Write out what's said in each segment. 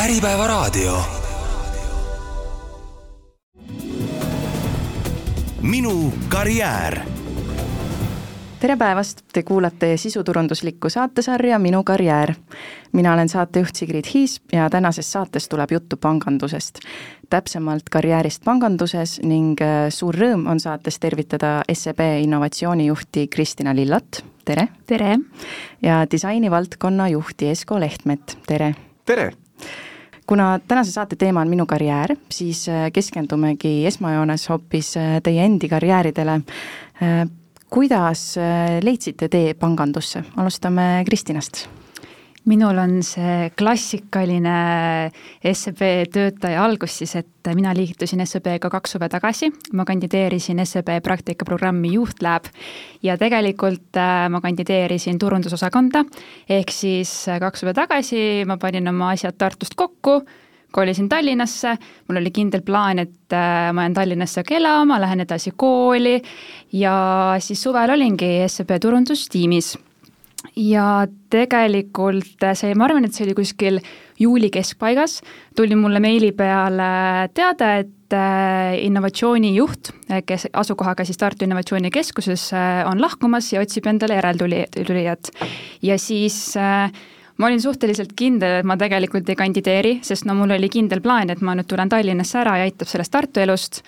Äripäevaraadio. minu karjäär tere päevast, te kuulate sisuturunduslikku saatesarja Minu karjäär. mina olen saatejuht Sigrid Hiis ja tänases saates tuleb juttu pangandusest. täpsemalt karjäärist panganduses ning äh, suur rõõm on saates tervitada SEB innovatsioonijuhti Kristina Lillat, tere! tere! ja disainivaldkonna juhti Esko Lehtmet, tere! tere! Kuna tänase saate teema on minu karjäär, siis äh, keskendumegi esmajoones hoopis äh, teie endi karjääridele. Kuidas äh, leidsite tee pangandusse, alustame Kristinast minul on see klassikaline SEB töötaja algus siis, et mina liitusin SEB-ga kaks suve tagasi, ma kandideerisin SEB praktikaprogrammi Juhtlab ja tegelikult äh, ma kandideerisin turundusosakonda, ehk siis äh, kaks suve tagasi ma panin oma asjad Tartust kokku kolisin Tallinnasse, mul oli kindel plaan, et äh, ma jään Tallinnasse ka elama, lähen edasi kooli. Ja siis suvel olingi SEB turundustiimis. Ja tegelikult see, ma arvan, et see oli kuskil juuli keskpaigas, tuli mulle meili peale teade, et äh, innovatsioonijuht, kes asukohaga siis Tartu Innovatsioonikeskuses on lahkumas ja otsib endale järeltulijat. ja siis ma olin suhteliselt kindel, et ma tegelikult ei kandideeri, sest no mul oli kindel plaan, et ma nüüd tulen Tallinnasse ära ja aitab sellest Tartu elust.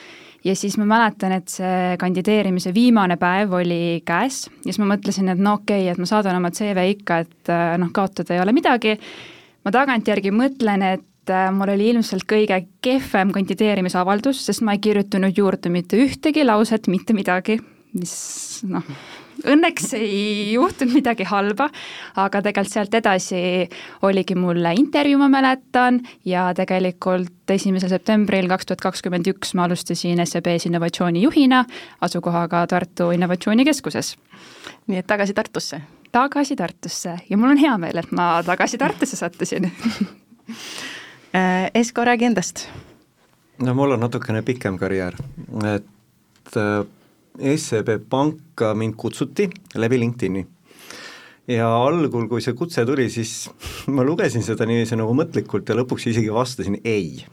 Ja siis ma mäletan, et see kandideerimise viimane päev oli käes ja siis ma mõtlesin, et no okei okay,, et ma saadan oma CV ikka, et äh, noh, kaotada ei ole midagi. ma tagantjärgi mõtlen, et äh, mul oli ilmselt kõige kehvem kandideerimisavaldus, sest ma ei kirjutanud juurde mitte ühtegi lauset, mitte midagi, mis noh õnneks ei juhtunud midagi halba, aga tegelikult sealt edasi oligi mul intervjuu, ma mäletan, ja tegelikult esimesel septembril kaks tuhat kakskümmend üks ma alustasin SEB-s innovatsioonijuhina asukohaga Tartu Innovatsioonikeskuses. nii et tagasi Tartusse? tagasi Tartusse ja mul on hea meel, et ma tagasi Tartusse sattusin äh, Esko, räägi endast. no mul on natukene pikem karjäär, et äh, SEB Panka mind kutsuti läbi LinkedIni. ja algul, kui see kutse tuli, siis ma lugesin seda niiviisi nagu mõtlikult ja lõpuks isegi vastasin ei.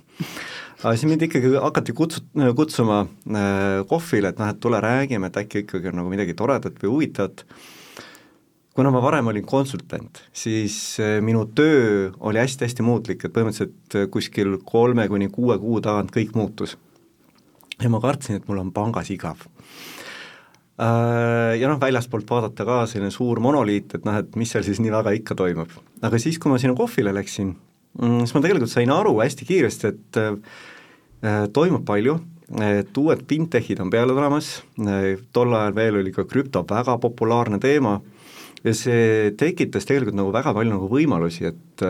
aga siis mind ikkagi hakati kutsu-, kutsuma äh, kohvile, et noh, et tule räägime, et äkki ikkagi on nagu midagi toredat või huvitavat kuna ma varem olin konsultant, siis äh, minu töö oli hästi-hästi muutlik, et põhimõtteliselt kuskil kolme kuni kuue kuu tagant kõik muutus. Ja ma kartsin, et mul on pangas igav Äh, ja noh, väljaspoolt vaadata ka selline suur monoliit, et noh, et mis seal siis nii väga ikka toimub. aga siis, kui ma sinna kohvile läksin, mm, siis ma tegelikult sain aru hästi kiiresti, et äh, toimub palju, et uued fintechid on peale tulemas, äh, tol ajal veel oli ka krüpto väga populaarne teema ja see tekitas tegelikult nagu väga palju nagu võimalusi, et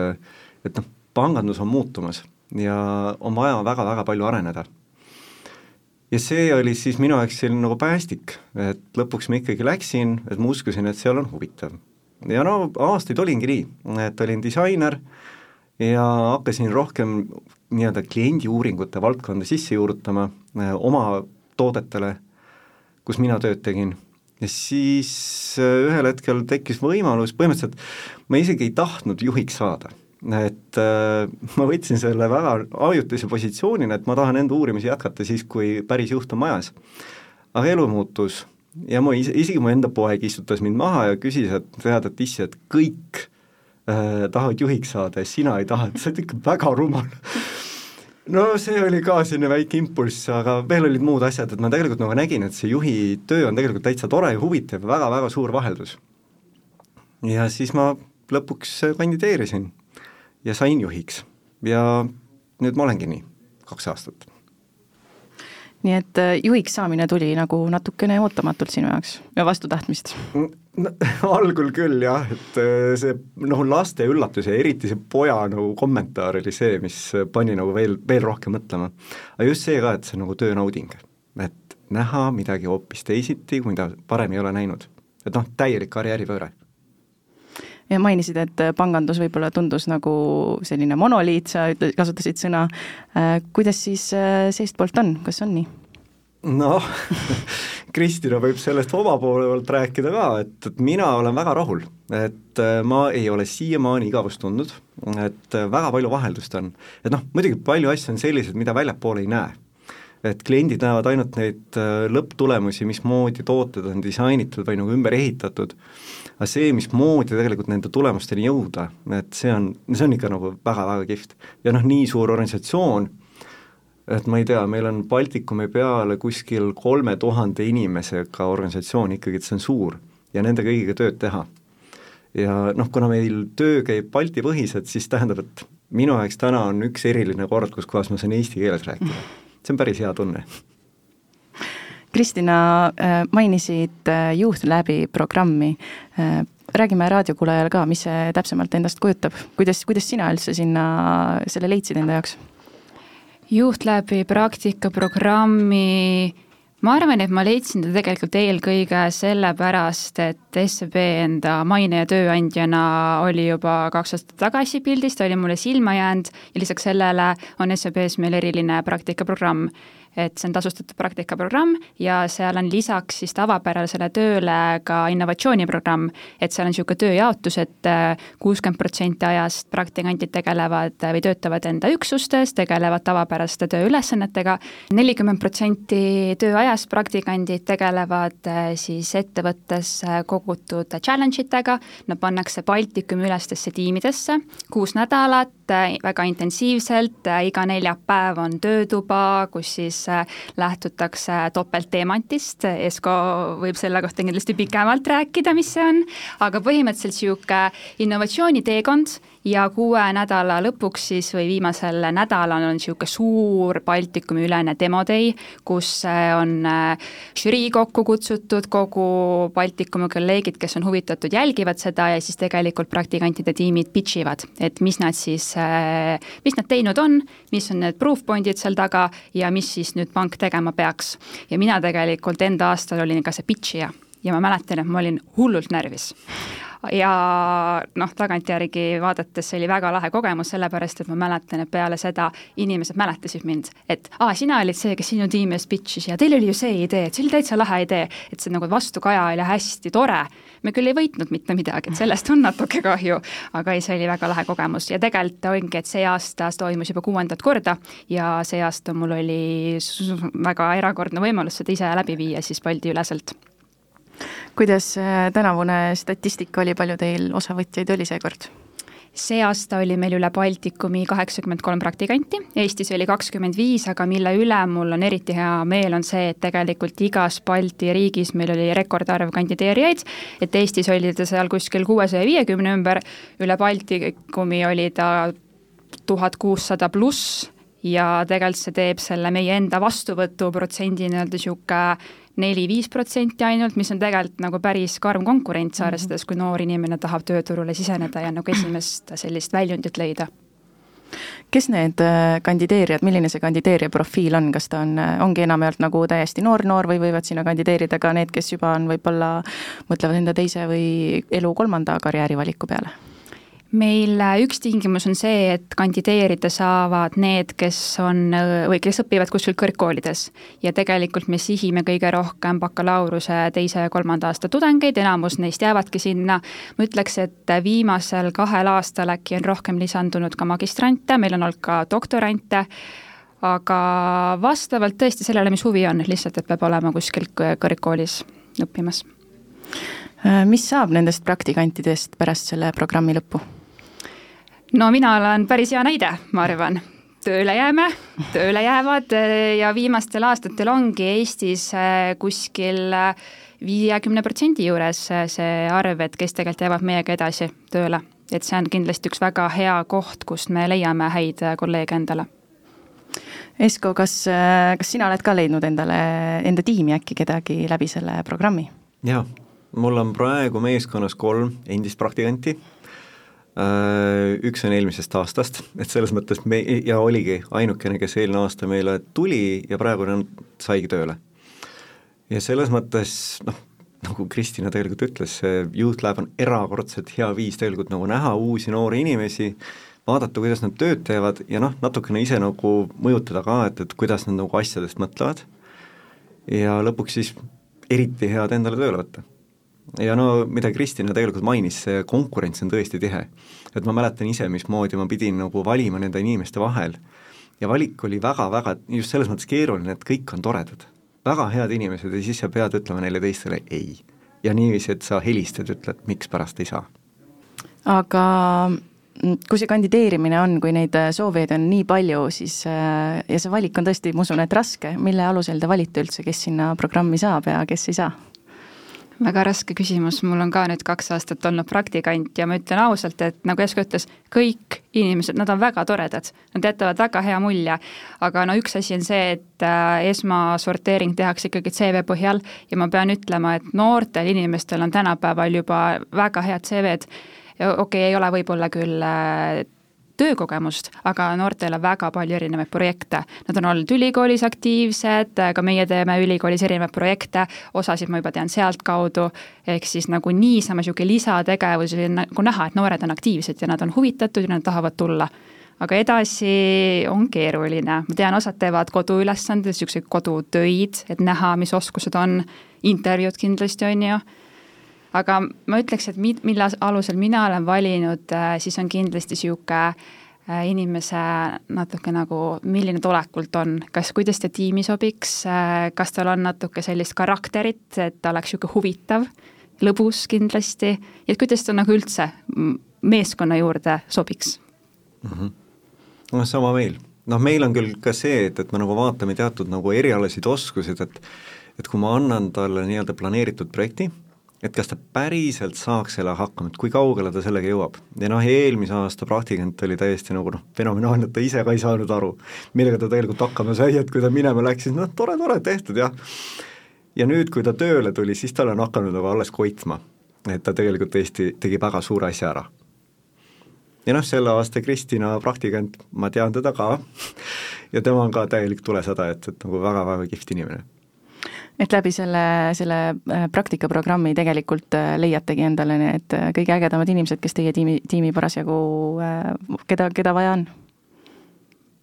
et noh, pangandus on muutumas ja on vaja väga-väga palju areneda ja see oli siis minu jaoks selline nagu päästik, et lõpuks ma ikkagi läksin, et ma uskusin, et seal on huvitav. ja no aastaid olingi nii, et olin disainer ja hakkasin rohkem nii-öelda kliendiuuringute valdkonda sisse juurutama eh, oma toodetele, kus mina tööd tegin. ja siis eh, ühel hetkel tekkis võimalus, põhimõtteliselt ma isegi ei tahtnud juhiks saada et äh, ma võtsin selle väga ajutise positsioonina, et ma tahan enda uurimisi jätkata siis, kui päris juht on majas. aga elu muutus ja ma ise, isegi mu enda poeg istutas mind maha ja küsis, et tead, et issi, et kõik äh, tahavad juhiks saada ja sina ei taha, et sa oled ikka väga rumal no see oli ka selline väike impulss, aga veel olid muud asjad, et ma tegelikult nagu nägin, et see juhi töö on tegelikult täitsa tore ja huvitav ja väga-väga suur vaheldus. ja siis ma lõpuks kandideerisin ja sain juhiks ja nüüd ma olengi nii, kaks aastat. nii et äh, juhiks saamine tuli nagu natukene ootamatult sinu jaoks ja vastu tahtmist no,? algul küll jah, et äh, see noh, laste üllatus ja eriti see poja nagu kommentaar oli see, mis pani nagu veel, veel rohkem mõtlema. aga just see ka, et see on nagu töönauding, et näha midagi hoopis teisiti, mida varem ei ole näinud. et noh, täielik karjääripööre ja mainisid, et pangandus võib-olla tundus nagu selline monoliit, sa kasutasid sõna, äh, kuidas siis äh, seestpoolt on, kas on nii? noh Kristina võib sellest oma poole pealt rääkida ka, et, et mina olen väga rahul, et äh, ma ei ole siiamaani igavust tundnud, et äh, väga palju vaheldust on. et noh, muidugi palju asju on sellised, mida väljapoole ei näe. Et kliendid näevad ainult neid äh, lõpptulemusi, mismoodi tooted on disainitud või nagu ümber ehitatud, aga see, mismoodi tegelikult nende tulemusteni jõuda, et see on, see on ikka nagu väga-väga kihvt. ja noh, nii suur organisatsioon et ma ei tea, meil on Baltikumi peale kuskil kolme tuhande inimesega organisatsioon ikkagi, et see on suur ja nende kõigiga tööd teha. ja noh, kuna meil töö käib Balti-põhiselt, siis tähendab, et minu jaoks täna on üks eriline kord, kus kohas ma saan eesti keeles rääkida. See on päris hea tunne. Kristina, äh, mainisid äh, Youth Labi programmi äh, räägime raadiokuulajale ka, mis see täpsemalt endast kujutab, kuidas, kuidas sina üldse sinna selle leidsid enda jaoks? Juhtläbi praktikaprogrammi ma arvan, et ma leidsin ta tegelikult eelkõige sellepärast, et SEB enda maine ja tööandjana oli juba kaks aastat tagasi pildis, ta oli mulle silma jäänud ja lisaks sellele on SEB-s meil eriline praktikaprogramm et see on tasustatud praktikaprogramm ja seal on lisaks siis tavapärasele tööle ka innovatsiooniprogramm, et seal on niisugune tööjaotus et, äh, kuuskümmend protsenti ajast praktikandid tegelevad või töötavad enda üksustes, tegelevad tavapäraste tööülesannetega, nelikümmend protsenti tööajast praktikandid tegelevad äh, siis ettevõttes äh, kogutud challenge itega, nad pannakse Baltikumi ülestesse tiimidesse kuus nädalat, väga intensiivselt, iga neljapäev on töötuba, kus siis siis äh, lähtutakse topeltteemantist, Esko võib selle kohta kindlasti pikemalt rääkida, mis see on, aga põhimõtteliselt niisugune innovatsiooniteekond ja kuue nädala lõpuks siis või viimasel nädalal on niisugune suur Baltikumi ülene demodei, kus äh, on äh, žürii kokku kutsutud, kogu Baltikumi kolleegid, kes on huvitatud, jälgivad seda ja siis tegelikult praktikantide tiimid pitch ivad, et mis nad siis, äh, mis nad teinud on, mis on need proof point'id seal taga ja mis siis nüüd pank tegema peaks. ja mina tegelikult enda aastal olin ka see pitch ija ja ma mäletan, et ma olin hullult närvis ja noh, tagantjärgi vaadates see oli väga lahe kogemus, sellepärast et ma mäletan, et peale seda inimesed mäletasid mind, et aa, sina olid see, kes sinu tiimi ees pitch'is ja teil oli ju see idee, et see oli täitsa lahe idee, et see nagu vastukaja oli hästi tore. me küll ei võitnud mitte midagi, et sellest on natuke kahju, aga ei, see oli väga lahe kogemus ja tegelikult ongi, et see aasta toimus juba kuuendat korda ja see aasta mul oli väga erakordne võimalus seda ise läbi viia siis Balti üleselt kuidas äh, tänavune statistika oli, palju teil osavõtjaid oli seekord? see aasta oli meil üle Baltikumi kaheksakümmend kolm praktikanti, Eestis oli kakskümmend viis, aga mille üle mul on eriti hea meel, on see, et tegelikult igas Balti riigis meil oli rekordarv kandideerijaid, et Eestis oli ta seal kuskil kuuesaja viiekümne ümber, üle Baltikumi oli ta tuhat kuussada pluss ja tegelikult see teeb selle meie enda vastuvõtuprotsendi nii-öelda niisugune neli-viis protsenti ainult, mis on tegelikult nagu päris karm konkurents, mhm. arvestades, kui noor inimene tahab tööturule siseneda ja nagu esimest sellist väljundit leida kes need äh, kandideerijad, milline see kandideerija profiil on, kas ta on, äh, ongi enamjaolt nagu täiesti noor-noor või võivad sinna kandideerida ka need, kes juba on võib-olla, mõtlevad enda teise või elu kolmanda karjäärivaliku peale? Meil äh, üks tingimus on see, et kandideerida saavad need, kes on äh, või kes õpivad kuskil kõrgkoolides. ja tegelikult me sihime kõige rohkem bakalaureuse teise ja kolmanda aasta tudengeid, enamus neist jäävadki sinna. ma ütleks, et viimasel kahel aastal äkki on rohkem lisandunud ka magistrante, meil on olnud ka doktorante, aga vastavalt tõesti sellele, mis huvi on, lihtsalt et peab olema kuskil kõrgkoolis õppimas äh, mis saab nendest praktikantidest pärast selle programmi lõppu? No mina olen päris hea näide, ma arvan tööle jääme, tööle jäävad eh, ja viimastel aastatel ongi Eestis eh, kuskil eh, viiekümne protsendi juures see arv, et kes tegelikult jäävad meiega edasi tööle. et see on kindlasti üks väga hea koht, kust me leiame häid kolleege endale. Esko, kas, kas sina oled ka leidnud endale, enda tiimi äkki kedagi läbi selle programmi? jaa, mul on praegu meeskonnas kolm endist praktikanti üks on eelmisest aastast, et selles mõttes me, ja oligi ainukene, kes eelmine aasta meile tuli ja praegu on, saigi tööle. ja selles mõttes noh, nagu Kristina tegelikult ütles, see Youth Lab on erakordselt hea viis tegelikult nagu näha uusi noori inimesi, vaadata, kuidas nad tööd teevad ja noh, natukene ise nagu mõjutada ka, et, et kuidas nad nagu asjadest mõtlevad ja lõpuks siis eriti head endale tööle võtta. Ja no mida Kristina tegelikult mainis, see konkurents on tõesti tihe. et ma mäletan ise, mismoodi ma pidin nagu valima nende inimeste vahel ja valik oli väga-väga just selles mõttes keeruline, et kõik on toredad, väga head inimesed ja siis sa pead ütlema neile teistele ei. ja niiviisi, et sa helistad, ütled, mikspärast ei saa. aga kui see kandideerimine on, kui neid soovijaid on nii palju, siis ja see valik on tõesti, ma usun, et raske, mille alusel te valite üldse, kes sinna programmi saab ja kes ei saa? Väga raske küsimus, mul on ka nüüd kaks aastat olnud praktikant ja ma ütlen ausalt, et nagu Esko ütles, kõik inimesed, nad on väga toredad, nad jätavad väga hea mulje. aga no üks asi on see, et äh, esmasorteering tehakse ikkagi CV põhjal ja ma pean ütlema, et noortel inimestel on tänapäeval juba väga head CV-d. okei okay,, ei ole võib-olla küll äh, töökogemust, aga noortel on väga palju erinevaid projekte. Nad on olnud ülikoolis aktiivsed, ka meie teeme ülikoolis erinevaid projekte, osasid ma juba tean sealtkaudu, ehk siis nagu niisama niisugune lisategevusi nagu näha, et noored on aktiivsed ja nad on huvitatud ja nad tahavad tulla. Aga edasi on keeruline, ma tean, osad teevad koduülesanded, niisuguseid kodutöid, et näha, mis oskused on, intervjuud kindlasti, on ju aga ma ütleks, et mi-, mille alusel mina olen valinud, äh, siis on kindlasti niisugune äh, inimese natuke nagu, milline ta olekult on, kas, kuidas ta tiimi sobiks, äh, kas tal on natuke sellist karakterit, et ta oleks niisugune huvitav, lõbus kindlasti, ja kuidas ta nagu üldse meeskonna juurde sobiks mm. -hmm. noh, sama meil. noh, meil on küll ka see, et, et me nagu vaatame teatud nagu erialasid oskusid, et et kui ma annan talle nii-öelda planeeritud projekti, et kas ta päriselt saaks selle hakkama, et kui kaugele ta sellega jõuab. ja noh, eelmise aasta praktikant oli täiesti nagu noh, fenomenaalne, et ta ise ka ei saanud aru, millega ta tegelikult hakkama sai, et kui ta minema läks, siis noh, tore, tore, tehtud jah. ja nüüd, kui ta tööle tuli, siis tal on hakanud nagu alles koitma. et ta tegelikult tõesti tegi väga suure asja ära. ja noh, selle aasta Kristina praktikant, ma tean teda ka ja tema on ka täielik tulesada, et, et nagu väga-väga kihvt inimene et läbi selle, selle äh, praktikaprogrammi tegelikult äh, leiategi endale need äh, kõige ägedamad inimesed, kes teie tiimi, tiimi parasjagu, keda, keda vaja on?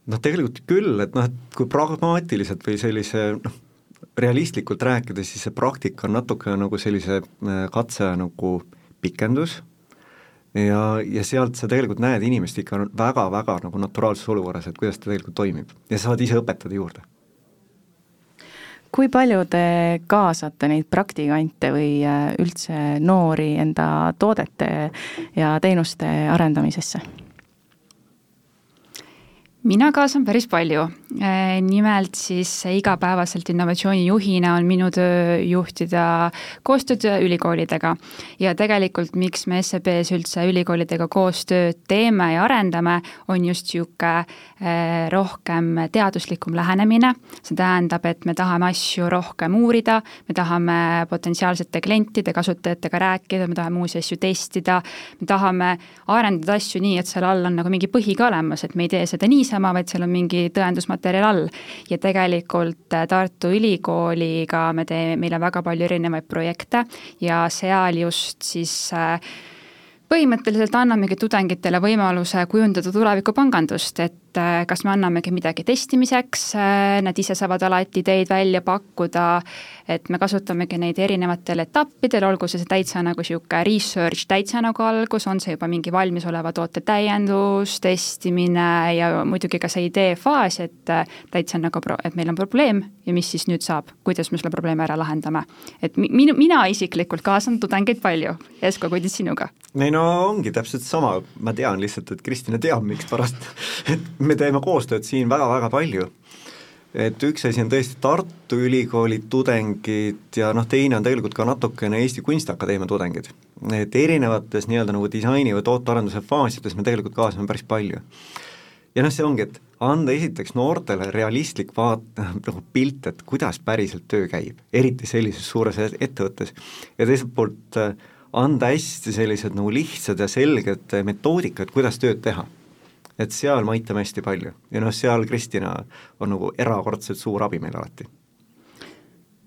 noh, tegelikult küll, et noh, et kui pragmaatiliselt või sellise noh, realistlikult rääkida, siis see praktika on natuke nagu sellise katse nagu pikendus. Ja, ja sealt sa tegelikult näed inimest ikka väga-väga nagu naturaalses olukorras, et kuidas ta tegelikult toimib. Ja sa saad ise õpetada juurde kui palju te kaasate neid praktikante või äh, üldse noori enda toodete ja teenuste arendamisesse? mina kaasan päris palju. Äh, nimelt siis igapäevaselt innovatsioonijuhina on minu töö juhtida koostööd ülikoolidega. ja tegelikult, miks me SEB-s üldse ülikoolidega koostööd teeme ja arendame, on just niisugune äh, rohkem teaduslikum lähenemine. see tähendab, et me tahame asju rohkem uurida, me tahame potentsiaalsete klientide, kasutajatega rääkida, me tahame uusi asju testida, me tahame arendada asju nii, et seal all on nagu mingi põhi ka olemas, et me ei tee seda niisama, vaid seal on mingi tõendusmaterjal all. ja tegelikult äh, Tartu Ülikooliga me teeme, meil on väga palju erinevaid projekte ja seal just siis äh, põhimõtteliselt annamegi tudengitele võimaluse kujundada tulevikupangandust, et kas me annamegi midagi testimiseks, nad ise saavad alati ideid välja pakkuda et me kasutamegi neid erinevatel etappidel, olgu see täitsa nagu niisugune research täitsa nagu algus, on see juba mingi valmisoleva toote täiendus, testimine ja muidugi ka see ideefaas, et äh, täitsa nagu, et meil on probleem ja mis siis nüüd saab, kuidas me selle probleemi ära lahendame. et minu, mina isiklikult kaasan tudengeid palju, Esko, kuidas sinuga? ei no ongi täpselt sama, ma tean lihtsalt, et Kristina teab, mikspärast, et me teeme koostööd siin väga-väga palju et üks asi on tõesti Tartu Ülikooli tudengid ja noh, teine on tegelikult ka natukene Eesti Kunstiakadeemia tudengid. et erinevates nii-öelda nagu disaini või tootearenduse faasides me tegelikult kaasame päris palju. ja noh, see ongi, et anda esiteks noortele realistlik vaat-, nagu pilt, et kuidas päriselt töö käib, eriti sellises suures ettevõttes, ja teiselt poolt äh, anda hästi sellised nagu lihtsad ja selged metoodikad, kuidas tööd teha et seal me aitame hästi palju ja noh, seal Kristina on nagu erakordselt suur abi meil alati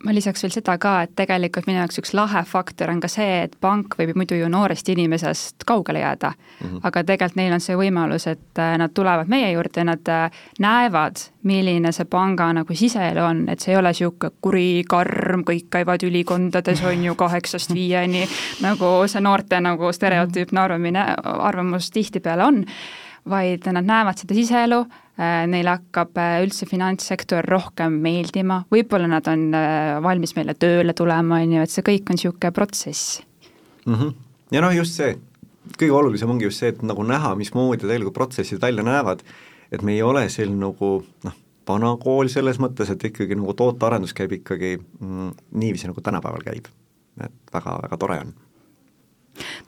ma lisaks veel seda ka, et tegelikult minu jaoks üks lahe faktor on ka see, et pank võib muidu ju noorest inimesest kaugele jääda mm. -hmm. aga tegelikult neil on see võimalus, et äh, nad tulevad meie juurde ja nad äh, näevad, milline see panga nagu siseelu on, et see ei ole niisugune kuri, karm, kõik käivad ülikondades, on ju, kaheksast viieni, nagu see noorte nagu stereotüüpne arvamine, arvamus tihtipeale on, vaid nad näevad seda siseelu Äh, neile hakkab äh, üldse finantssektor rohkem meeldima, võib-olla nad on äh, valmis meile tööle tulema, on ju, et see kõik on niisugune protsess mm. -hmm. ja noh, just see, kõige olulisem ongi just see, et nagu näha, mismoodi tegelikult protsessid välja näevad, et me ei ole selline nagu noh, vana kool selles mõttes, et ikkagi nagu tootearendus käib ikkagi mm, niiviisi, nagu tänapäeval käib. et väga, väga tore on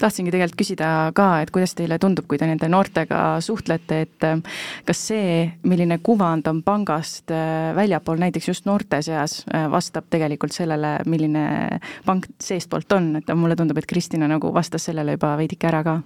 tahtsingi tegelikult küsida ka, et kuidas teile tundub, kui te nende noortega suhtlete, et äh, kas see, milline kuvand on pangast äh, väljapool näiteks just noorte seas, äh, vastab tegelikult sellele, milline pank seestpoolt on, et mulle tundub, et Kristina nagu vastas sellele juba veidike ära ka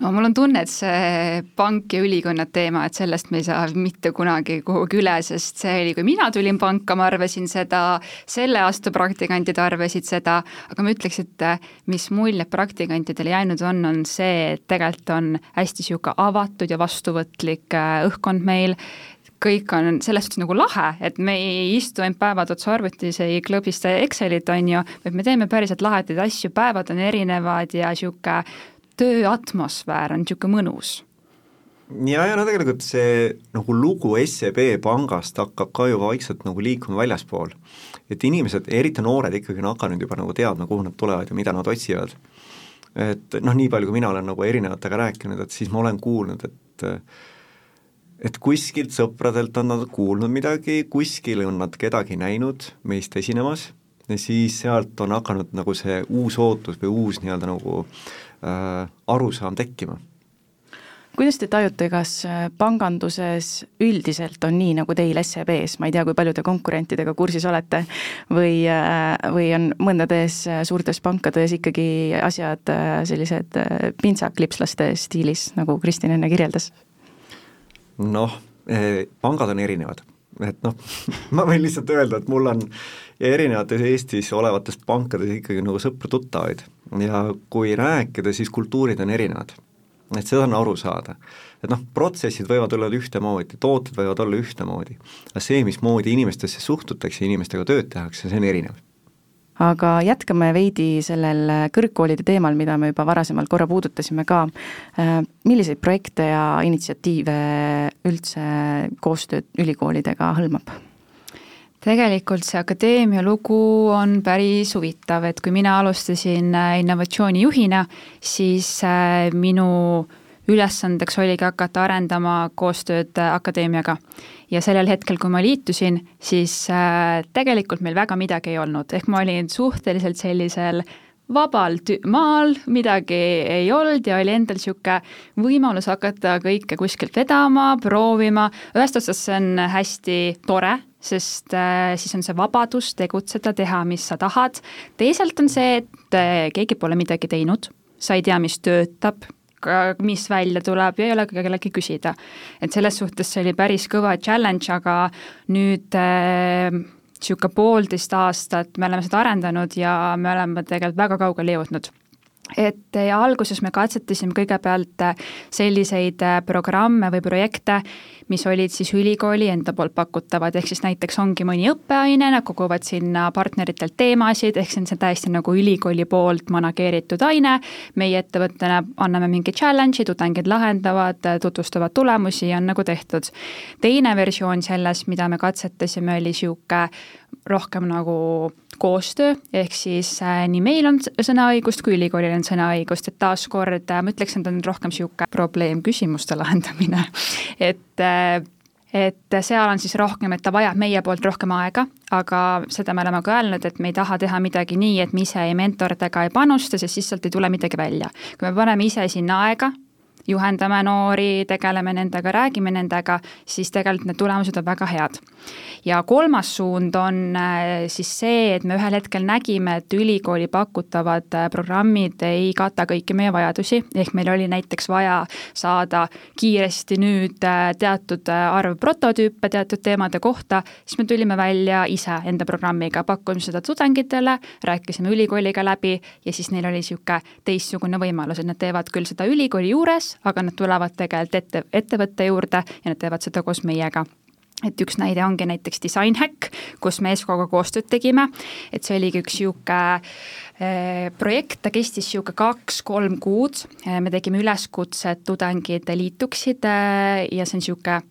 no mul on tunne, et see pank ja ülikonnad teema, et sellest me ei saa mitte kunagi kuhugi üle, sest see oli, kui mina tulin panka, ma arvasin seda, selle aasta praktikandid arvasid seda, aga ma ütleks, et mis mulje praktikantidele jäänud on, on see, et tegelikult on hästi niisugune avatud ja vastuvõtlik äh, õhkkond meil, kõik on selles suhtes nagu lahe, et me ei istu ainult päevad otsa arvutis, ei klõbista Excelit, on ju, vaid me teeme päriselt lahedaid asju, päevad on erinevad ja niisugune tööatmosfäär on niisugune mõnus ja, ja no tegelikult see nagu lugu SEB pangast hakkab ka ju vaikselt nagu liikuma väljaspool. et inimesed, eriti noored ikkagi on hakanud juba nagu teadma, kuhu nad tulevad ja mida nad otsivad. et noh, nii palju, kui mina olen nagu erinevatega rääkinud, et siis ma olen kuulnud, et et kuskilt sõpradelt on nad kuulnud midagi, kuskil on nad kedagi näinud meist esinemas siis sealt on hakanud nagu see uus ootus või uus nii-öelda nagu äh, arusaam tekkima. Kuidas te tajute, kas äh, panganduses üldiselt on nii, nagu teil SEB-s, ma ei tea, kui palju te konkurentidega kursis olete, või, äh, või on mõndades äh, suurtes pankades ikkagi asjad sellised pintsaklipslaste stiilis, nagu Kristin enne kirjeldas? noh, pangad on erinevad, et noh, ma võin lihtsalt öelda, et mul on erinevates Eestis olevatest pankades ikkagi nagu sõpru-tuttavaid ja kui rääkida, siis kultuurid on erinevad. et seda on aru saada. et noh, protsessid võivad olla ühtemoodi, tooted võivad olla ühtemoodi, aga see, mismoodi inimestesse suhtutakse, inimestega tööd tehakse, see on erinev aga jätkame veidi sellel kõrgkoolide teemal, mida me juba varasemalt korra puudutasime ka. milliseid projekte ja initsiatiive üldse koostööd ülikoolidega hõlmab? Tegelikult see akadeemia lugu on päris huvitav, et kui mina alustasin äh, innovatsioonijuhina, siis äh, minu ülesandeks oligi hakata arendama koostööd äh, akadeemiaga. ja sellel hetkel, kui ma liitusin, siis tegelikult meil väga midagi ei olnud, ehk ma olin suhteliselt sellisel vabal maal, midagi ei olnud ja oli endal niisugune võimalus hakata kõike kuskilt vedama, proovima, ühest otsast see on hästi tore, sest äh, siis on see vabadus tegutseda, teha, mis sa tahad. teisalt on see, et äh, keegi pole midagi teinud, sa ei tea, mis töötab, mis välja tuleb ja ei ole ka kellelgi küsida. et selles suhtes see oli päris kõva challenge, aga nüüd niisugune äh, poolteist aastat me oleme seda arendanud ja me oleme tegelikult väga kaugele jõudnud et ja alguses me katsetasime kõigepealt selliseid programme või projekte, mis olid siis ülikooli enda poolt pakutavad, ehk siis näiteks ongi mõni õppeaine, nad koguvad sinna partneritelt teemasid, ehk see on see täiesti nagu ülikooli poolt manageeritud aine, meie ettevõttena anname mingi challenge'i, tudengid lahendavad, tutvustavad tulemusi ja on nagu tehtud. teine versioon sellest, mida me katsetasime, oli niisugune rohkem nagu koostöö, ehk siis äh, nii meil on sõnaõigust kui ülikoolil on sõnaõigust, et taaskord äh, ma ütleks, et on rohkem niisugune probleemküsimuste lahendamine et äh, et seal on siis rohkem, et ta vajab meie poolt rohkem aega, aga seda me oleme ka öelnud, et me ei taha teha midagi nii, et me ise ei mentorda ega ei panusta, sest siis sealt ei tule midagi välja. kui me paneme ise sinna aega, juhendame noori, tegeleme nendega, räägime nendega, siis tegelikult need tulemused on väga head. ja kolmas suund on äh, siis see, et me ühel hetkel nägime, et ülikooli pakutavad äh, programmid ei kata kõiki meie vajadusi, ehk meil oli näiteks vaja saada kiiresti nüüd äh, teatud arv prototüüpe teatud teemade kohta, siis me tulime välja ise enda programmiga, pakkusime seda tudengitele, rääkisime ülikooliga läbi ja siis neil oli niisugune teistsugune võimalus, et nad teevad küll seda ülikooli juures, aga nad tulevad tegelikult ette, ettevõtte juurde ja nad teevad seda koos meiega. Et üks näide ongi näiteks Design Hack, kus me ESCO-ga koostööd tegime, et see oligi üks niisugune eh, projekt, ta kestis niisugune kaks-kolm kuud, eh, me tegime üleskutset, tudengid liituksid eh, ja see on niisugune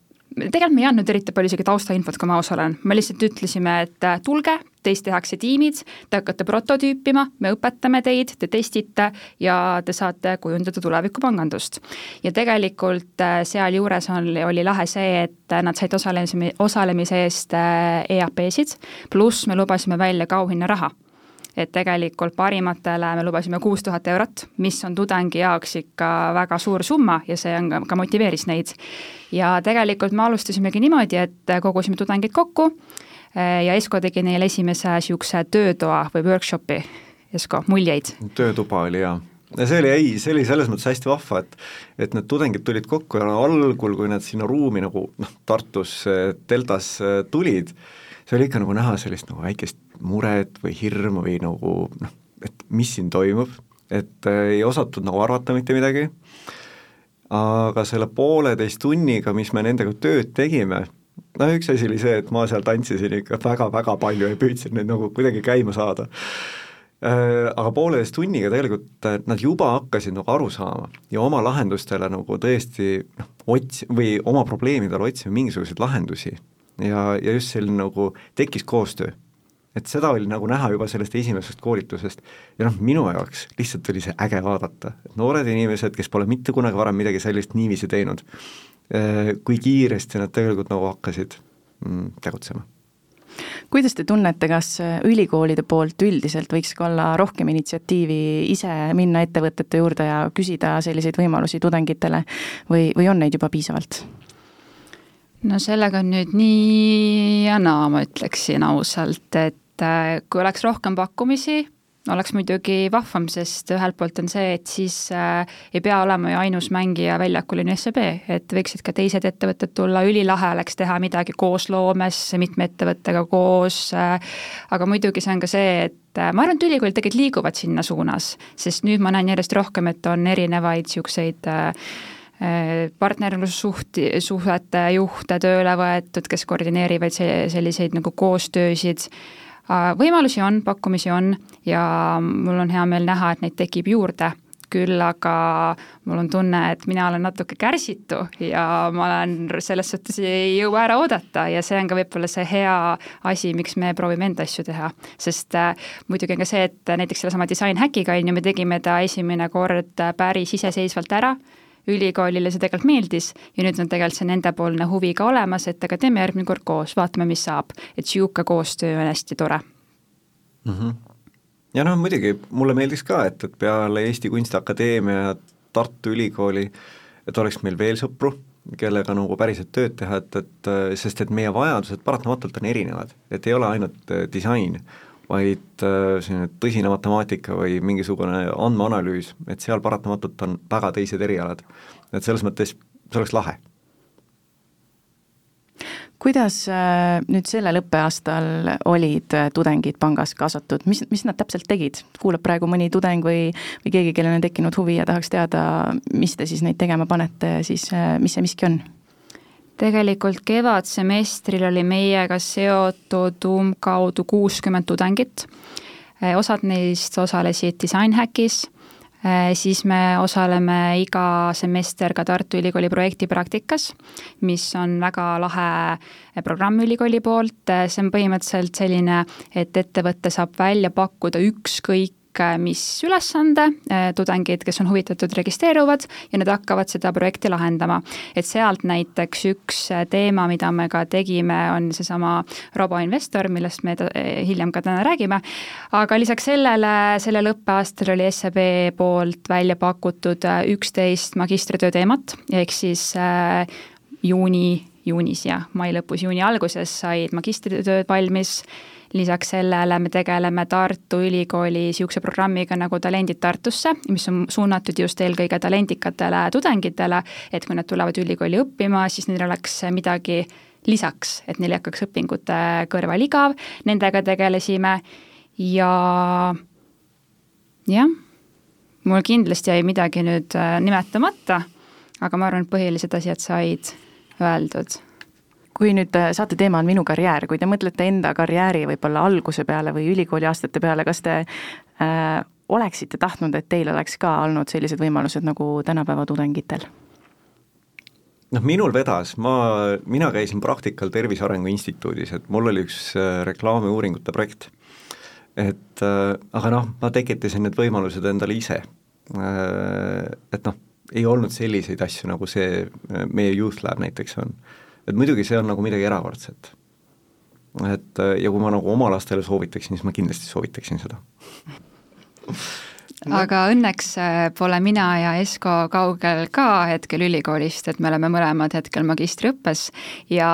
tegelikult me ei andnud eriti palju isegi taustainfot, kui ma aus olen, me lihtsalt ütlesime, et äh, tulge, teist tehakse tiimid, te hakkate prototüüpima, me õpetame teid, te testite ja te saate kujundada tulevikupangandust. ja tegelikult äh, sealjuures on, oli lahe see, et nad said osalemise, osalemise eest äh, EAP-sid, pluss me lubasime välja ka auhinnaraha et tegelikult parimatele me lubasime kuus tuhat eurot, mis on tudengi jaoks ikka väga suur summa ja see on ka, ka motiveeris neid. ja tegelikult me alustasimegi niimoodi, et kogusime tudengid kokku eh, ja Esko tegi neile esimese niisuguse töötoa või workshopi, Esko, muljeid? töötuba oli jaa ja see oli, ei, see oli selles mõttes hästi vahva, et et need tudengid tulid kokku ja algul, kui nad sinna ruumi nagu noh, Tartus Deltas tulid, see oli ikka nagu näha sellist nagu väikest muret või hirmu või nagu noh, et mis siin toimub, et äh, ei osatud nagu arvata mitte midagi, aga selle pooleteist tunniga, mis me nendega tööd tegime, no üks asi oli see, et ma seal tantsisin ikka väga-väga palju ja püüdsin neid nagu kuidagi käima saada. Äh, aga pooleteist tunniga tegelikult äh, nad juba hakkasid nagu aru saama ja oma lahendustele nagu tõesti noh, ots- või oma probleemidele otsima mingisuguseid lahendusi ja, ja just selline nagu tekkis koostöö. et seda oli nagu näha juba sellest esimesest koolitusest ja noh, minu jaoks lihtsalt oli see äge vaadata, et noored inimesed, kes pole mitte kunagi varem midagi sellist niiviisi teinud, eh, kui kiiresti nad tegelikult nagu hakkasid mm, tegutsema kuidas te tunnete, kas ülikoolide poolt üldiselt võiks ka olla rohkem initsiatiivi ise minna ettevõtete juurde ja küsida selliseid võimalusi tudengitele või, või on neid juba piisavalt? No sellega on nüüd nii ja naa, ma ütleksin ausalt, et äh, kui oleks rohkem pakkumisi, oleks muidugi vahvam, sest ühelt poolt on see, et siis äh, ei pea olema ju ainus mängija väljakul on SEB, et võiksid ka teised ettevõtted tulla, ülilahe oleks teha midagi koosloomes mitme ettevõttega koos äh,, aga muidugi see on ka see, et äh, ma arvan, et ülikoolid tegelikult liiguvad sinna suunas, sest nüüd ma näen järjest rohkem, et on erinevaid niisuguseid äh, partnerlussuhti, suhete juhte tööle võetud, kes koordineerivad selliseid nagu koostöösid. võimalusi on, pakkumisi on ja mul on hea meel näha, et neid tekib juurde küll aga mul on tunne, et mina olen natuke kärsitu ja ma olen selles suhtes ei jõua ära oodata ja see on ka võib-olla see hea asi, miks me proovime enda asju teha. sest äh, muidugi on ka see, et näiteks sellesama Design Hackiga on ju, me tegime ta esimene kord päris iseseisvalt ära ülikoolile see tegelikult meeldis ja nüüd on tegelikult see nendepoolne huvi ka olemas, et aga teeme järgmine kord koos, vaatame, mis saab. et niisugune koostöö on hästi tore mm. -hmm. ja noh, muidugi mulle meeldiks ka, et, et peale Eesti Kunstiakadeemia ja Tartu Ülikooli, et oleks meil veel sõpru, kellega nagu päriselt tööd teha, et, et sest et meie vajadused paratamatult on erinevad, et ei ole ainult äh, disain, vaid äh, selline tõsine matemaatika või mingisugune andmeanalüüs, et seal paratamatult on väga teised erialad. et selles mõttes see oleks lahe. kuidas äh, nüüd sellel õppeaastal olid äh, tudengid pangas kaasatud, mis, mis nad täpselt tegid? kuulab praegu mõni tudeng või, või keegi, kellel on tekkinud huvi ja tahaks teada, mis te siis neid tegema panete, siis mis see miski on? Tegelikult kevadsemestril oli meiega seotud umbkaudu kuuskümmend tudengit, eh, osad neist osalesid Design Hackis, eh, siis me osaleme iga semester ka Tartu Ülikooli projektipraktikas, mis on väga lahe programm ülikooli poolt, see on põhimõtteliselt selline, et ettevõte saab välja pakkuda ükskõik mis ülesande, tudengid, kes on huvitatud, registreeruvad ja nad hakkavad seda projekti lahendama. et sealt näiteks üks teema, mida me ka tegime, on seesama roboinvestor, millest me hiljem ka täna räägime, aga lisaks sellele, sellel õppeaastal oli SEB poolt välja pakutud üksteist magistritöö teemat, ehk siis juuni, juunis ja mai lõpus, juuni alguses said magistritööd valmis, lisaks sellele me tegeleme Tartu Ülikooli niisuguse programmiga nagu Talendid Tartusse, mis on suunatud just eelkõige talendikatele tudengitele, et kui nad tulevad ülikooli õppima, siis neil oleks midagi lisaks, et neil ei hakkaks õpingute kõrval igav, nendega tegelesime ja jah, mul kindlasti jäi midagi nüüd äh, nimetamata, aga ma arvan, et põhilised asjad said öeldud kui nüüd äh, saate teema on Minu karjäär, kui te mõtlete enda karjääri võib-olla alguse peale või ülikooli aastate peale, kas te äh, oleksite tahtnud, et teil oleks ka olnud sellised võimalused nagu tänapäeva tudengitel? noh, minul vedas, ma, mina käisin praktikal Tervise Arengu Instituudis, et mul oli üks äh, reklaamiuuringute projekt. et äh, aga noh, ma tekitasin need võimalused endale ise äh,. Et noh ei olnud selliseid asju, nagu see äh, meie Youth Lab näiteks on. et muidugi see on nagu midagi erakordset. et äh, ja kui ma nagu oma lastele soovitaksin, siis ma kindlasti soovitaksin seda aga õnneks äh, pole mina ja Esko kaugel ka hetkel ülikoolist, et me oleme mõlemad hetkel magistriõppes ja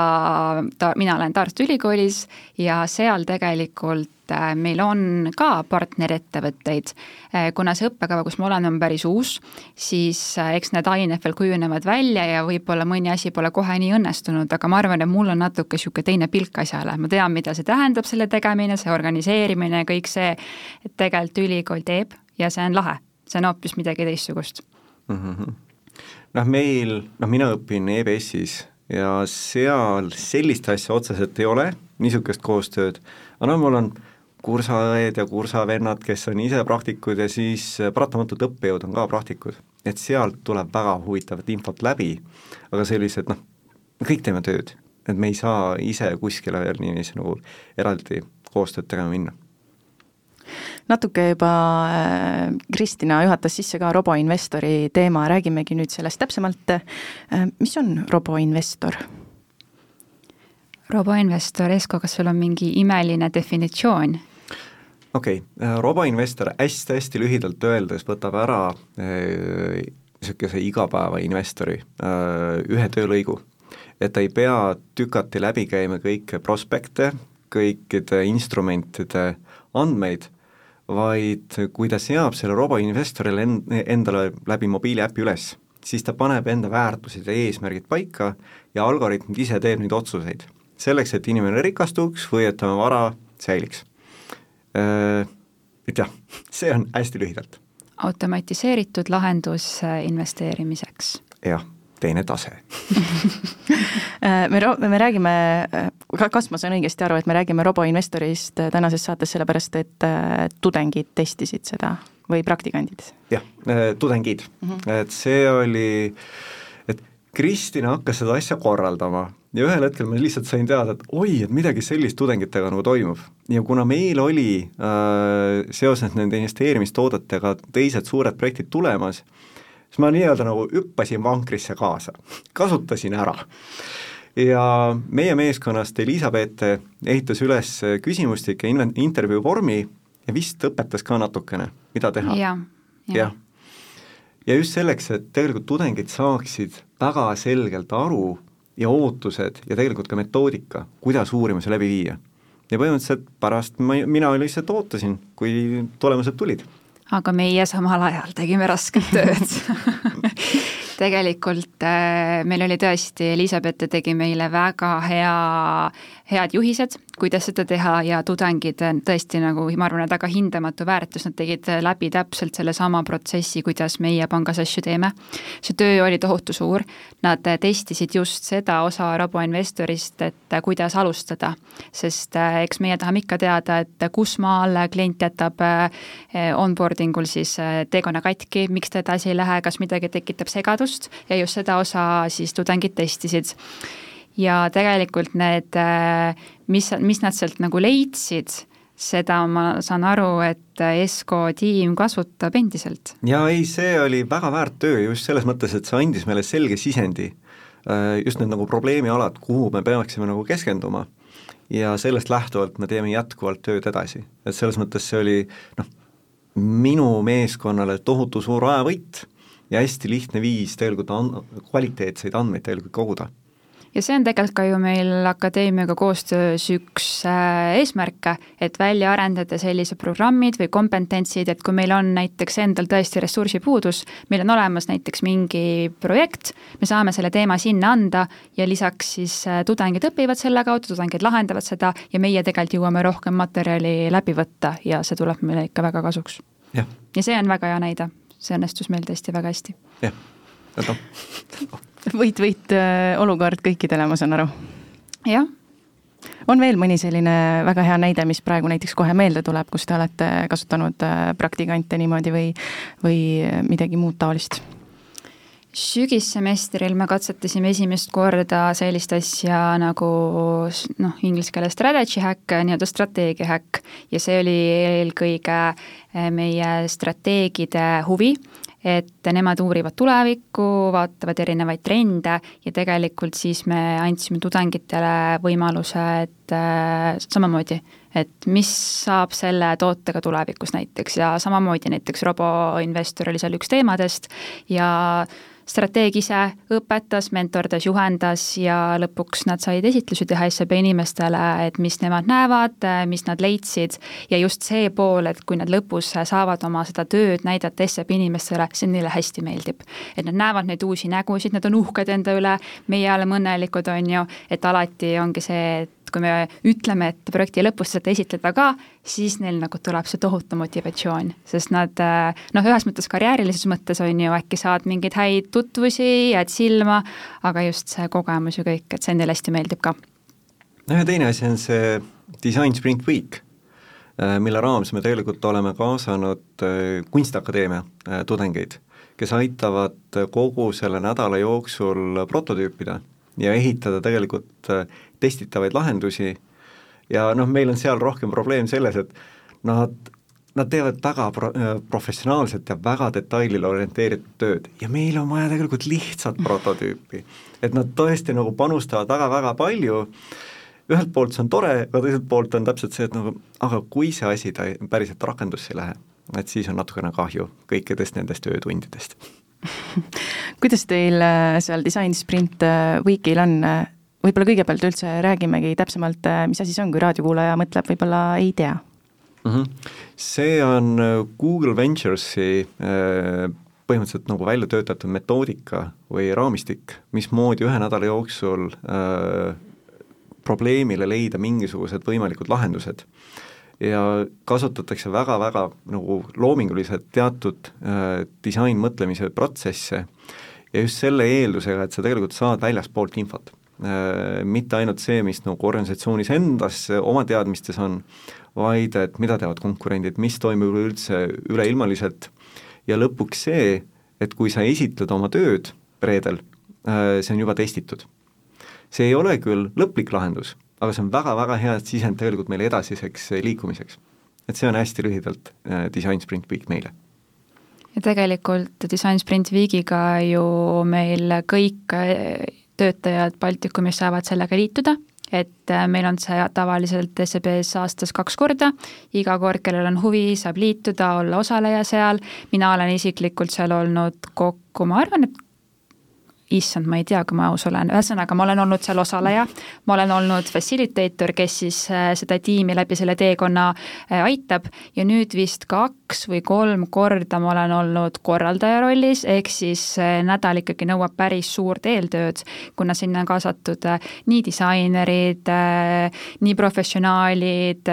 ta, mina olen Tartu Ülikoolis ja seal tegelikult äh, meil on ka partnerettevõtteid. Äh, kuna see õppekava, kus ma olen, on päris uus, siis eks need ained veel kujunevad välja ja võib-olla mõni asi pole kohe nii õnnestunud, aga ma arvan, et mul on natuke niisugune teine pilk asjale, ma tean, mida see tähendab, selle tegemine, see organiseerimine, kõik see, et tegelikult ülikool teeb ja see on lahe, see on hoopis midagi teistsugust. Mm. -hmm. noh, meil, noh mina õpin EBS-is ja seal sellist asja otseselt ei ole, niisugust koostööd, aga noh, mul on kursaõed ja kursavennad, kes on ise praktikud ja siis paratamatult õppejõud on ka praktikud, et sealt tuleb väga huvitavat infot läbi, aga sellised noh, kõik teeme tööd, et me ei saa ise kuskile veel niiviisi nagu eraldi koostööd tegema minna natuke juba äh, Kristina juhatas sisse ka roboinvestori teema, räägimegi nüüd sellest täpsemalt. Äh, mis on roboinvestor? roboinvestor, Esko, kas sul on mingi imeline definitsioon? okei okay., äh, roboinvestor hästi-hästi lühidalt öeldes võtab ära niisuguse igapäevainvestori ühe töölõigu. et ta ei pea tükati läbi käima kõiki prospekte, kõikide instrumentide andmeid, vaid kui ta seab selle roboinvestorile end-, endale läbi mobiiliäpi üles, siis ta paneb enda väärtused ja eesmärgid paika ja algoritm ise teeb neid otsuseid. selleks, et inimene rikastuks või et tema vara säiliks. Et jah, see on hästi lühidalt. automatiseeritud lahendus äh, investeerimiseks. jah teine tase äh, me, me räägime, äh, kas ma saan õigesti aru, et me räägime roboinvestorist äh, tänases saates sellepärast, et tudengid testisid seda või praktikandid? jah, tudengid mm, -hmm. et see oli, et Kristina hakkas seda asja korraldama ja ühel hetkel ma lihtsalt sain teada, et oi, et midagi sellist tudengitega nagu toimub. ja kuna meil oli äh, seoses nende investeerimistoodetega teised suured projektid tulemas, siis ma nii-öelda nagu hüppasin vankrisse kaasa, kasutasin ära. ja meie meeskonnast Elizabeth ehitas üles küsimustike intervjuu vormi ja vist õpetas ka natukene, mida teha ja,. jah ja. just selleks, et tegelikult tudengid saaksid väga selgelt aru ja ootused ja tegelikult ka metoodika, kuidas uurimusi läbi viia. ja põhimõtteliselt pärast ma, mina lihtsalt ootasin, kui tulemused tulid aga meie samal ajal tegime rasket tööd. Tegelikult äh, meil oli tõesti, Elizabeth tegi meile väga hea, head juhised, kuidas seda teha ja tudengid äh, tõesti nagu ma arvan, et väga hindamatu väärtus, nad tegid läbi täpselt sellesama protsessi, kuidas meie pangas asju teeme. see töö oli tohutu suur, nad testisid just seda osa roboinvestorist, et kuidas alustada, sest eks meie tahame ikka teada, et kus maal klient jätab onboarding ul siis teekonna katki, miks ta edasi ei lähe, kas midagi tekitab segadust, ja just seda osa siis tudengid testisid. Ja tegelikult need, mis, mis nad sealt nagu leidsid, seda ma saan aru, et ESCO tiim kasutab endiselt. jaa, ei, see oli väga väärt töö just selles mõttes, et see andis meile selge sisendi, äh, just need nagu probleemialad, kuhu me peaksime nagu keskenduma. ja sellest lähtuvalt me teeme jätkuvalt tööd edasi, et selles mõttes see oli noh, minu meeskonnale tohutu suur ajavõit ja hästi lihtne viis tegelikult an-, kvaliteetseid andmeid tegelikult koguda ja see on tegelikult ka ju meil akadeemiaga koostöös üks äh, eesmärke, et välja arendada sellised programmid või kompetentsid, et kui meil on näiteks endal tõesti ressursipuudus, meil on olemas näiteks mingi projekt, me saame selle teema sinna anda ja lisaks siis äh, tudengid õpivad selle kaudu, tudengid lahendavad seda ja meie tegelikult jõuame rohkem materjali läbi võtta ja see tuleb meile ikka väga kasuks. ja see on väga hea näide, see õnnestus meil tõesti väga hästi. jah, noh võit-võit äh, olukord kõikidele, ma saan aru. jah. on veel mõni selline väga hea näide, mis praegu näiteks kohe meelde tuleb, kus te olete kasutanud äh, praktikante niimoodi või, või midagi muud taolist? sügissemestril me katsetasime esimest korda sellist asja nagu noh, inglise keeles strategy hack, nii-öelda strateegia hack ja see oli eelkõige äh, meie strateegide huvi et nemad uurivad tulevikku, vaatavad erinevaid trende ja tegelikult siis me andsime tudengitele võimaluse, et äh, samamoodi, et mis saab selle tootega tulevikus näiteks ja samamoodi näiteks roboinvestor oli seal üks teemadest ja strateeg ise õpetas, mentordas, juhendas ja lõpuks nad said esitlusi teha SEB inimestele, et mis nemad näevad, mis nad leidsid ja just see pool, et kui nad lõpus saavad oma seda tööd näidata SEB inimestele, see neile hästi meeldib. et nad näevad neid uusi nägusid, nad on uhked enda üle, meie oleme õnnelikud, on ju, et alati ongi see, et kui me ütleme, et projekti lõpus saate esitleda ka, siis neil nagu tuleb see tohutu motivatsioon, sest nad noh, ühes mõttes karjäärilises mõttes on ju, äkki saad mingeid häid tutvusi, jääd silma, aga just see kogemus ju kõik, et see neile hästi meeldib ka. noh ja teine asi on see Design Sprint Week, äh, mille raames me tegelikult oleme kaasanud äh, Kunstiakadeemia äh, tudengeid, kes aitavad kogu selle nädala jooksul prototüüpida ja ehitada tegelikult testitavaid lahendusi. Ja noh, meil on seal rohkem probleem selles, et nad, nad teevad väga pro-, professionaalset ja väga detailile orienteeritud tööd. Ja meil on vaja tegelikult lihtsat prototüüpi. et nad tõesti nagu panustavad väga-väga palju, ühelt poolt see on tore, aga teiselt poolt on täpselt see, et nagu aga kui see asi ta päriselt rakendusse ei lähe, et siis on natukene kahju kõikidest nendest öötundidest kuidas teil äh, seal Design Sprint äh, Weekil on, võib-olla kõigepealt üldse räägimegi täpsemalt, äh, mis asi see on, kui raadiokuulaja mõtleb, võib-olla ei tea mm. -hmm. see on äh, Google Venturesi äh, põhimõtteliselt nagu välja töötatud metoodika või raamistik, mismoodi ühe nädala jooksul äh, probleemile leida mingisugused võimalikud lahendused. ja kasutatakse väga-väga nagu loominguliselt teatud äh, disainmõtlemise protsesse ja just selle eeldusega, et sa tegelikult saad väljaspoolt infot mitte ainult see, mis nagu organisatsioonis endas oma teadmistes on, vaid et mida teevad konkurendid, mis toimub üldse üleilmaliselt ja lõpuks see, et kui sa esitled oma tööd reedel, äh, see on juba testitud. see ei ole küll lõplik lahendus, aga see on väga-väga hea sisend tegelikult meile edasiseks liikumiseks. et see on hästi lühidalt äh, Design Sprint Week meile ja tegelikult Design Sprint Weekiga ju meil kõik töötajad Baltikumis saavad sellega liituda, et äh, meil on see tavaliselt SEB-s aastas kaks korda, iga kord, kellel on huvi, saab liituda, olla osaleja seal, mina olen isiklikult seal olnud kokku, ma arvan, et issand, ma ei tea, kui ma aus olen, ühesõnaga ma olen olnud seal osaleja, ma olen olnud facilitator, kes siis äh, seda tiimi läbi selle teekonna äh, aitab. Ja nüüd vist kaks või kolm korda ma olen olnud korraldaja rollis, ehk siis äh, nädal ikkagi nõuab päris suurt eeltööd, kuna sinna on kaasatud nii disainerid, nii professionaalid,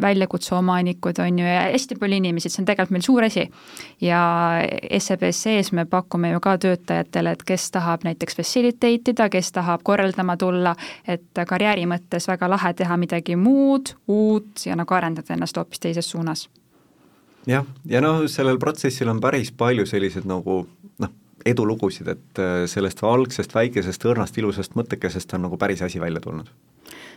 väljakutse omanikud, on ju, ja hästi palju inimesi, see on tegelikult meil suur asi. ja SEB-s sees me pakume ju ka töötajatele, et kes tahab näiteks facilitate ida, kes tahab korraldama tulla, et karjääri mõttes väga lahe teha midagi muud, uut ja nagu arendada ennast hoopis teises suunas. jah, ja noh, sellel protsessil on päris palju selliseid nagu noh, edulugusid, et äh, sellest algsest väikesest õrnast ilusast mõttekesest on nagu päris asi välja tulnud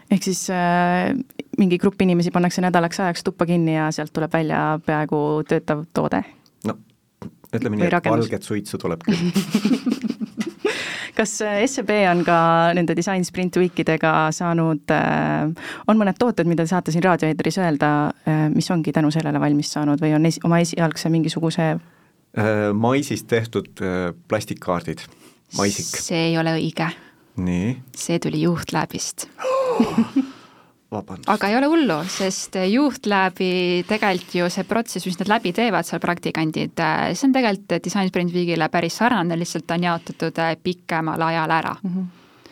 ehk siis äh, mingi grupp inimesi pannakse nädalaks ajaks tuppa kinni ja sealt tuleb välja peaaegu töötav toode? no ütleme nii, et valget suitsu tuleb küll kas äh, SEB on ka nende Design Sprint Weekidega saanud, äh, on mõned tooted, mida te saate siin raadioeetris öelda, äh, mis ongi tänu sellele valmis saanud või on esi, oma esialgse mingisuguse maisist tehtud plastikkaardid, maisik. see ei ole õige. nii? see tuli juhtläbist vabandust. aga ei ole hullu, sest juhtläbi tegelikult ju see protsess, mis nad läbi teevad seal praktikandid, see on tegelikult Design Sprint Weekile päris sarnane, lihtsalt on jaotatud äh, pikemale ajale ära mm. -hmm.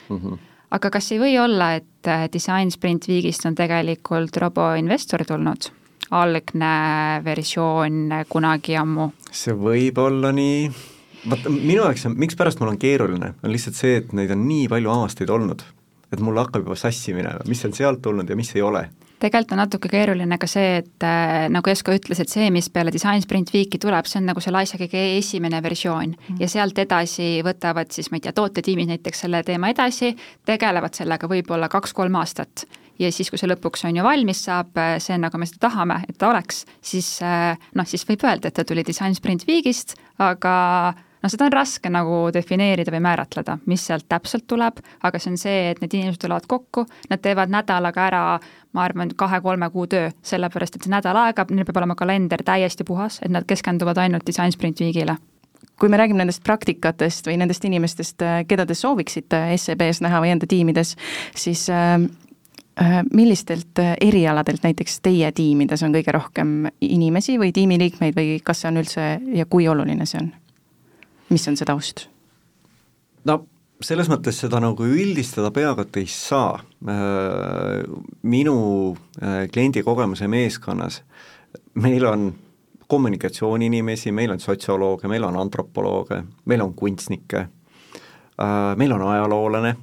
Mm -hmm. aga kas ei või olla, et äh, Design Sprint Weekist on tegelikult roboinvestor tulnud? algne versioon kunagi ammu? see võib olla nii, vaata minu jaoks on, mikspärast mul on keeruline, on lihtsalt see, et neid on nii palju aastaid olnud et mul hakkab juba sassi minema, mis on sealt tulnud ja mis ei ole tegelikult on natuke keeruline ka see, et äh, nagu Esko ütles, et see, mis peale Design Sprint Weeki tuleb, see on nagu selle asja kõige esimene versioon mm. -hmm. ja sealt edasi võtavad siis, ma ei tea, tootetiimid näiteks selle teema edasi, tegelevad sellega võib-olla kaks-kolm aastat. ja siis, kui see lõpuks on ju valmis saab, äh, see, nagu me seda tahame, et ta oleks, siis äh, noh, siis võib öelda, et ta tuli Design Sprint Weekist, aga noh, seda on raske nagu defineerida või määratleda, mis sealt täpselt tuleb, aga see on see, et need inimesed tulevad kokku, nad teevad nädalaga ära, ma arvan, kahe-kolme kuu töö, sellepärast et see nädal aega, neil peab olema kalender täiesti puhas, et nad keskenduvad ainult Design Sprint Weekile kui me räägime nendest praktikatest või nendest inimestest, keda te sooviksite SEB-s näha või enda tiimides, siis äh, äh millistelt erialadelt näiteks teie tiimides on kõige rohkem inimesi või tiimiliikmeid või kas see on üldse ja kui oluline see on? Mis on see taust? no selles mõttes seda nagu üldistada peaaegu et ei saa. Äh, minu äh, kliendi kogemuse meeskonnas meil on kommunikatsiooniinimesi, meil on sotsiolooge, meil on antropolooge, meil on kunstnikke, äh, meil on ajaloolane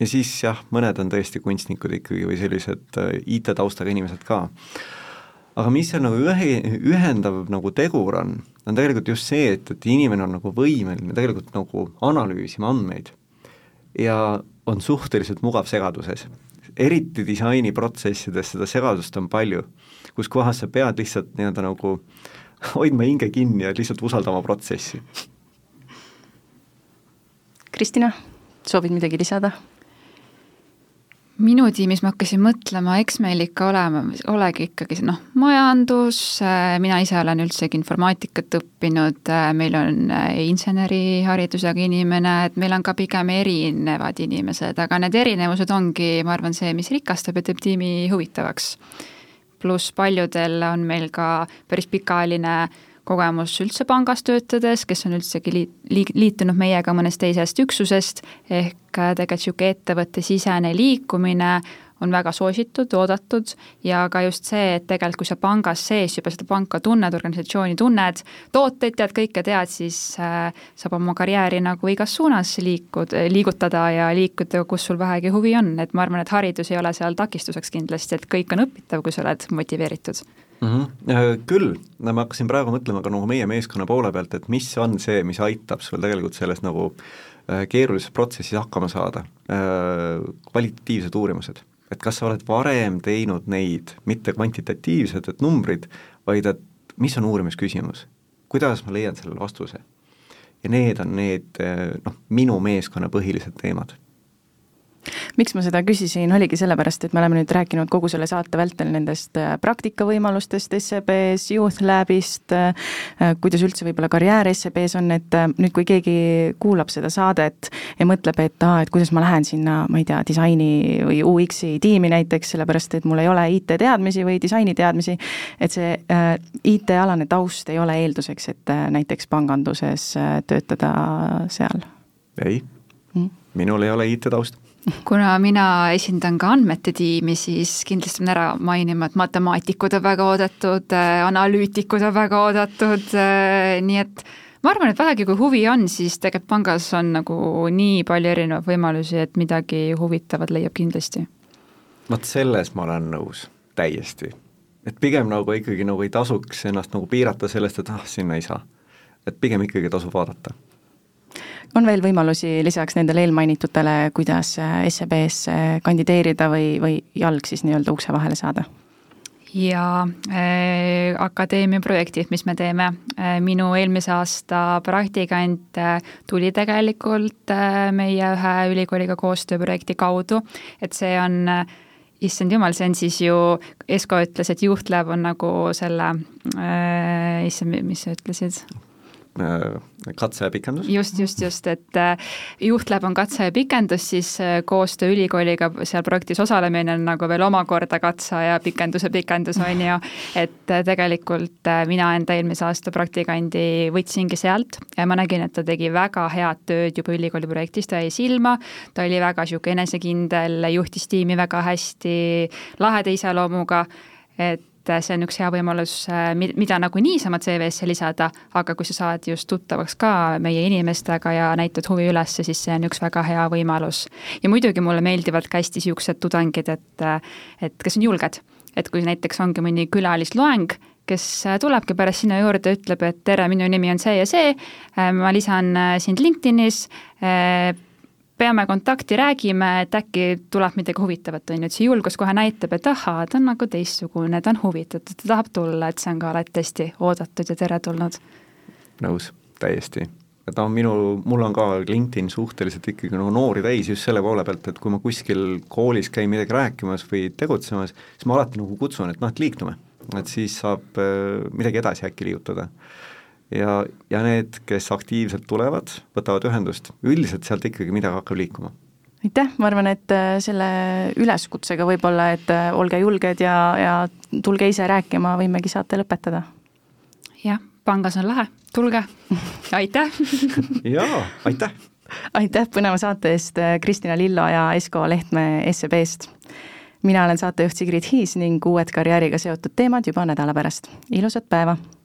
ja siis jah, mõned on tõesti kunstnikud ikkagi või sellised IT-taustaga inimesed ka aga mis seal nagu ühe, ühendav nagu tegur on, on tegelikult just see, et, et inimene on nagu võimeline tegelikult nagu analüüsima andmeid ja on suhteliselt mugav segaduses. eriti disainiprotsessides seda segadust on palju, kus kohas sa pead lihtsalt nii-öelda nagu hoidma hinge kinni ja lihtsalt usaldama protsessi. Kristina, soovid midagi lisada? Minu tiimis ma hakkasin mõtlema, eks meil ikka olema, olegi ikkagi see noh, majandus, äh, mina ise olen üldsegi informaatikat õppinud, äh, meil on äh, inseneriharidusega inimene, et meil on ka pigem erinevad inimesed, aga need erinevused ongi, ma arvan, see, mis rikastab ja teeb tiimi huvitavaks. pluss paljudel on meil ka päris pikaajaline kogemus üldse pangas töötades, kes on üldsegi liit, liitunud meiega mõnest teisest üksusest, ehk tegelikult niisugune ettevõttesisene liikumine on väga soositud, oodatud ja ka just see, et tegelikult kui sa pangas sees juba seda panka tunned, organisatsiooni tunned, tooteid tead, kõike tead, siis äh, saab oma karjääri nagu igas suunas liikud, liigutada ja liikuda, kus sul vähegi huvi on, et ma arvan, et haridus ei ole seal takistuseks kindlasti, et kõik on õpitav, kui sa oled motiveeritud mm. -hmm. Küll, ma hakkasin praegu mõtlema ka nagu meie meeskonna poole pealt, et mis on see, mis aitab sul tegelikult selles nagu äh, keerulises protsessis hakkama saada, äh, kvalitatiivsed uurimused. et kas sa oled varem teinud neid, mitte kvantitatiivsed, et numbrid, vaid et mis on uurimisküsimus, kuidas ma leian sellele vastuse. ja need on need noh, minu meeskonna põhilised teemad miks ma seda küsisin, oligi sellepärast, et me oleme nüüd rääkinud kogu selle saate vältel nendest äh, praktikavõimalustest SEB-s, Youth Labist, äh, äh, kuidas üldse võib-olla karjäär SEB-s on, et nüüd, kui keegi kuulab seda saadet ja mõtleb, et aa, et kuidas ma lähen sinna, ma ei tea, disaini või UX-i tiimi näiteks, sellepärast et mul ei ole IT-teadmisi või disainiteadmisi, et see IT-alane taust ei ole eelduseks, et näiteks panganduses töötada seal? ei mm., minul ei ole IT-taust kuna mina esindan ka andmete tiimi, siis kindlasti pean ära mainima, et matemaatikud on väga oodatud, analüütikud on väga oodatud, nii et ma arvan, et vähegi kui huvi on, siis tegelikult pangas on nagu nii palju erinevaid võimalusi, et midagi huvitavat leiab kindlasti. vot selles ma olen nõus, täiesti. et pigem nagu ikkagi nagu ei tasuks ennast nagu piirata sellest, et ah, sinna ei saa. et pigem ikkagi tasub vaadata on veel võimalusi lisaks nendele eelmainitutele, kuidas SEB-sse kandideerida või, või jalg siis nii-öelda ukse vahele saada? ja äh, akadeemia projektid, mis me teeme äh,, minu eelmise aasta praktikant äh, tuli tegelikult äh, meie ühe ülikooliga koostööprojekti kaudu, et see on äh, issand jumal, see on siis ju, Esko ütles, et juhtlab on nagu selle äh,, issand, mis sa ütlesid? Äh, katse ja pikendus. just, just, just, et äh, juhtlab on katse ja pikendus, siis äh, koostöö ülikooliga seal projektis osalemine on nagu veel omakorda katse ja pikenduse pikendus, on ju. et tegelikult mina enda eelmise aasta praktikandi võtsingi sealt ja ma nägin, et ta tegi väga head tööd juba ülikooli projektis, ta jäi silma, ta oli väga niisugune enesekindel, juhtis tiimi väga hästi, laheda iseloomuga, et et see on üks hea võimalus, äh, mida nagu niisama CV-sse lisada, aga kui sa saad just tuttavaks ka meie inimestega ja näitad huvi üles, siis see on üks väga hea võimalus. ja muidugi mulle meeldivad ka hästi niisugused tudengid, et, et kes on julged. et kui näiteks ongi mõni külalisloeng, kes tulebki pärast sinu juurde, ütleb, et tere, minu nimi on see ja see, äh, ma lisan äh, sind LinkedInis, peame kontakti, räägime, et äkki tuleb midagi huvitavat, on ju, et see julgus kohe näitab, et ahaa, ta on nagu teistsugune, ta on huvitatud, ta tahab tulla, et see on ka alati hästi oodatud ja teretulnud. nõus, täiesti. et noh, minu, mul on ka LinkedIn suhteliselt ikkagi nagu noori täis just selle poole pealt, et kui ma kuskil koolis käin midagi rääkimas või tegutsemas, siis ma alati nagu kutsun, et noh, et liitume. et siis saab äh, midagi edasi äkki liigutada ja, ja need, kes aktiivselt tulevad, võtavad ühendust, üldiselt sealt ikkagi midagi hakkab liikuma aitäh, ma arvan, et äh, selle üleskutsega võib-olla, et äh, olge julged ja, ja tulge ise rääkima, võimegi saate lõpetada. jah, pangas on lahe, tulge, aitäh jaa, aitäh! aitäh põneva saate eest, äh, Kristina Lillo ja Esko Lehtme SEB-st. mina olen saatejuht Sigrid Hiis ning uued karjääriga seotud teemad juba nädala pärast, ilusat päeva!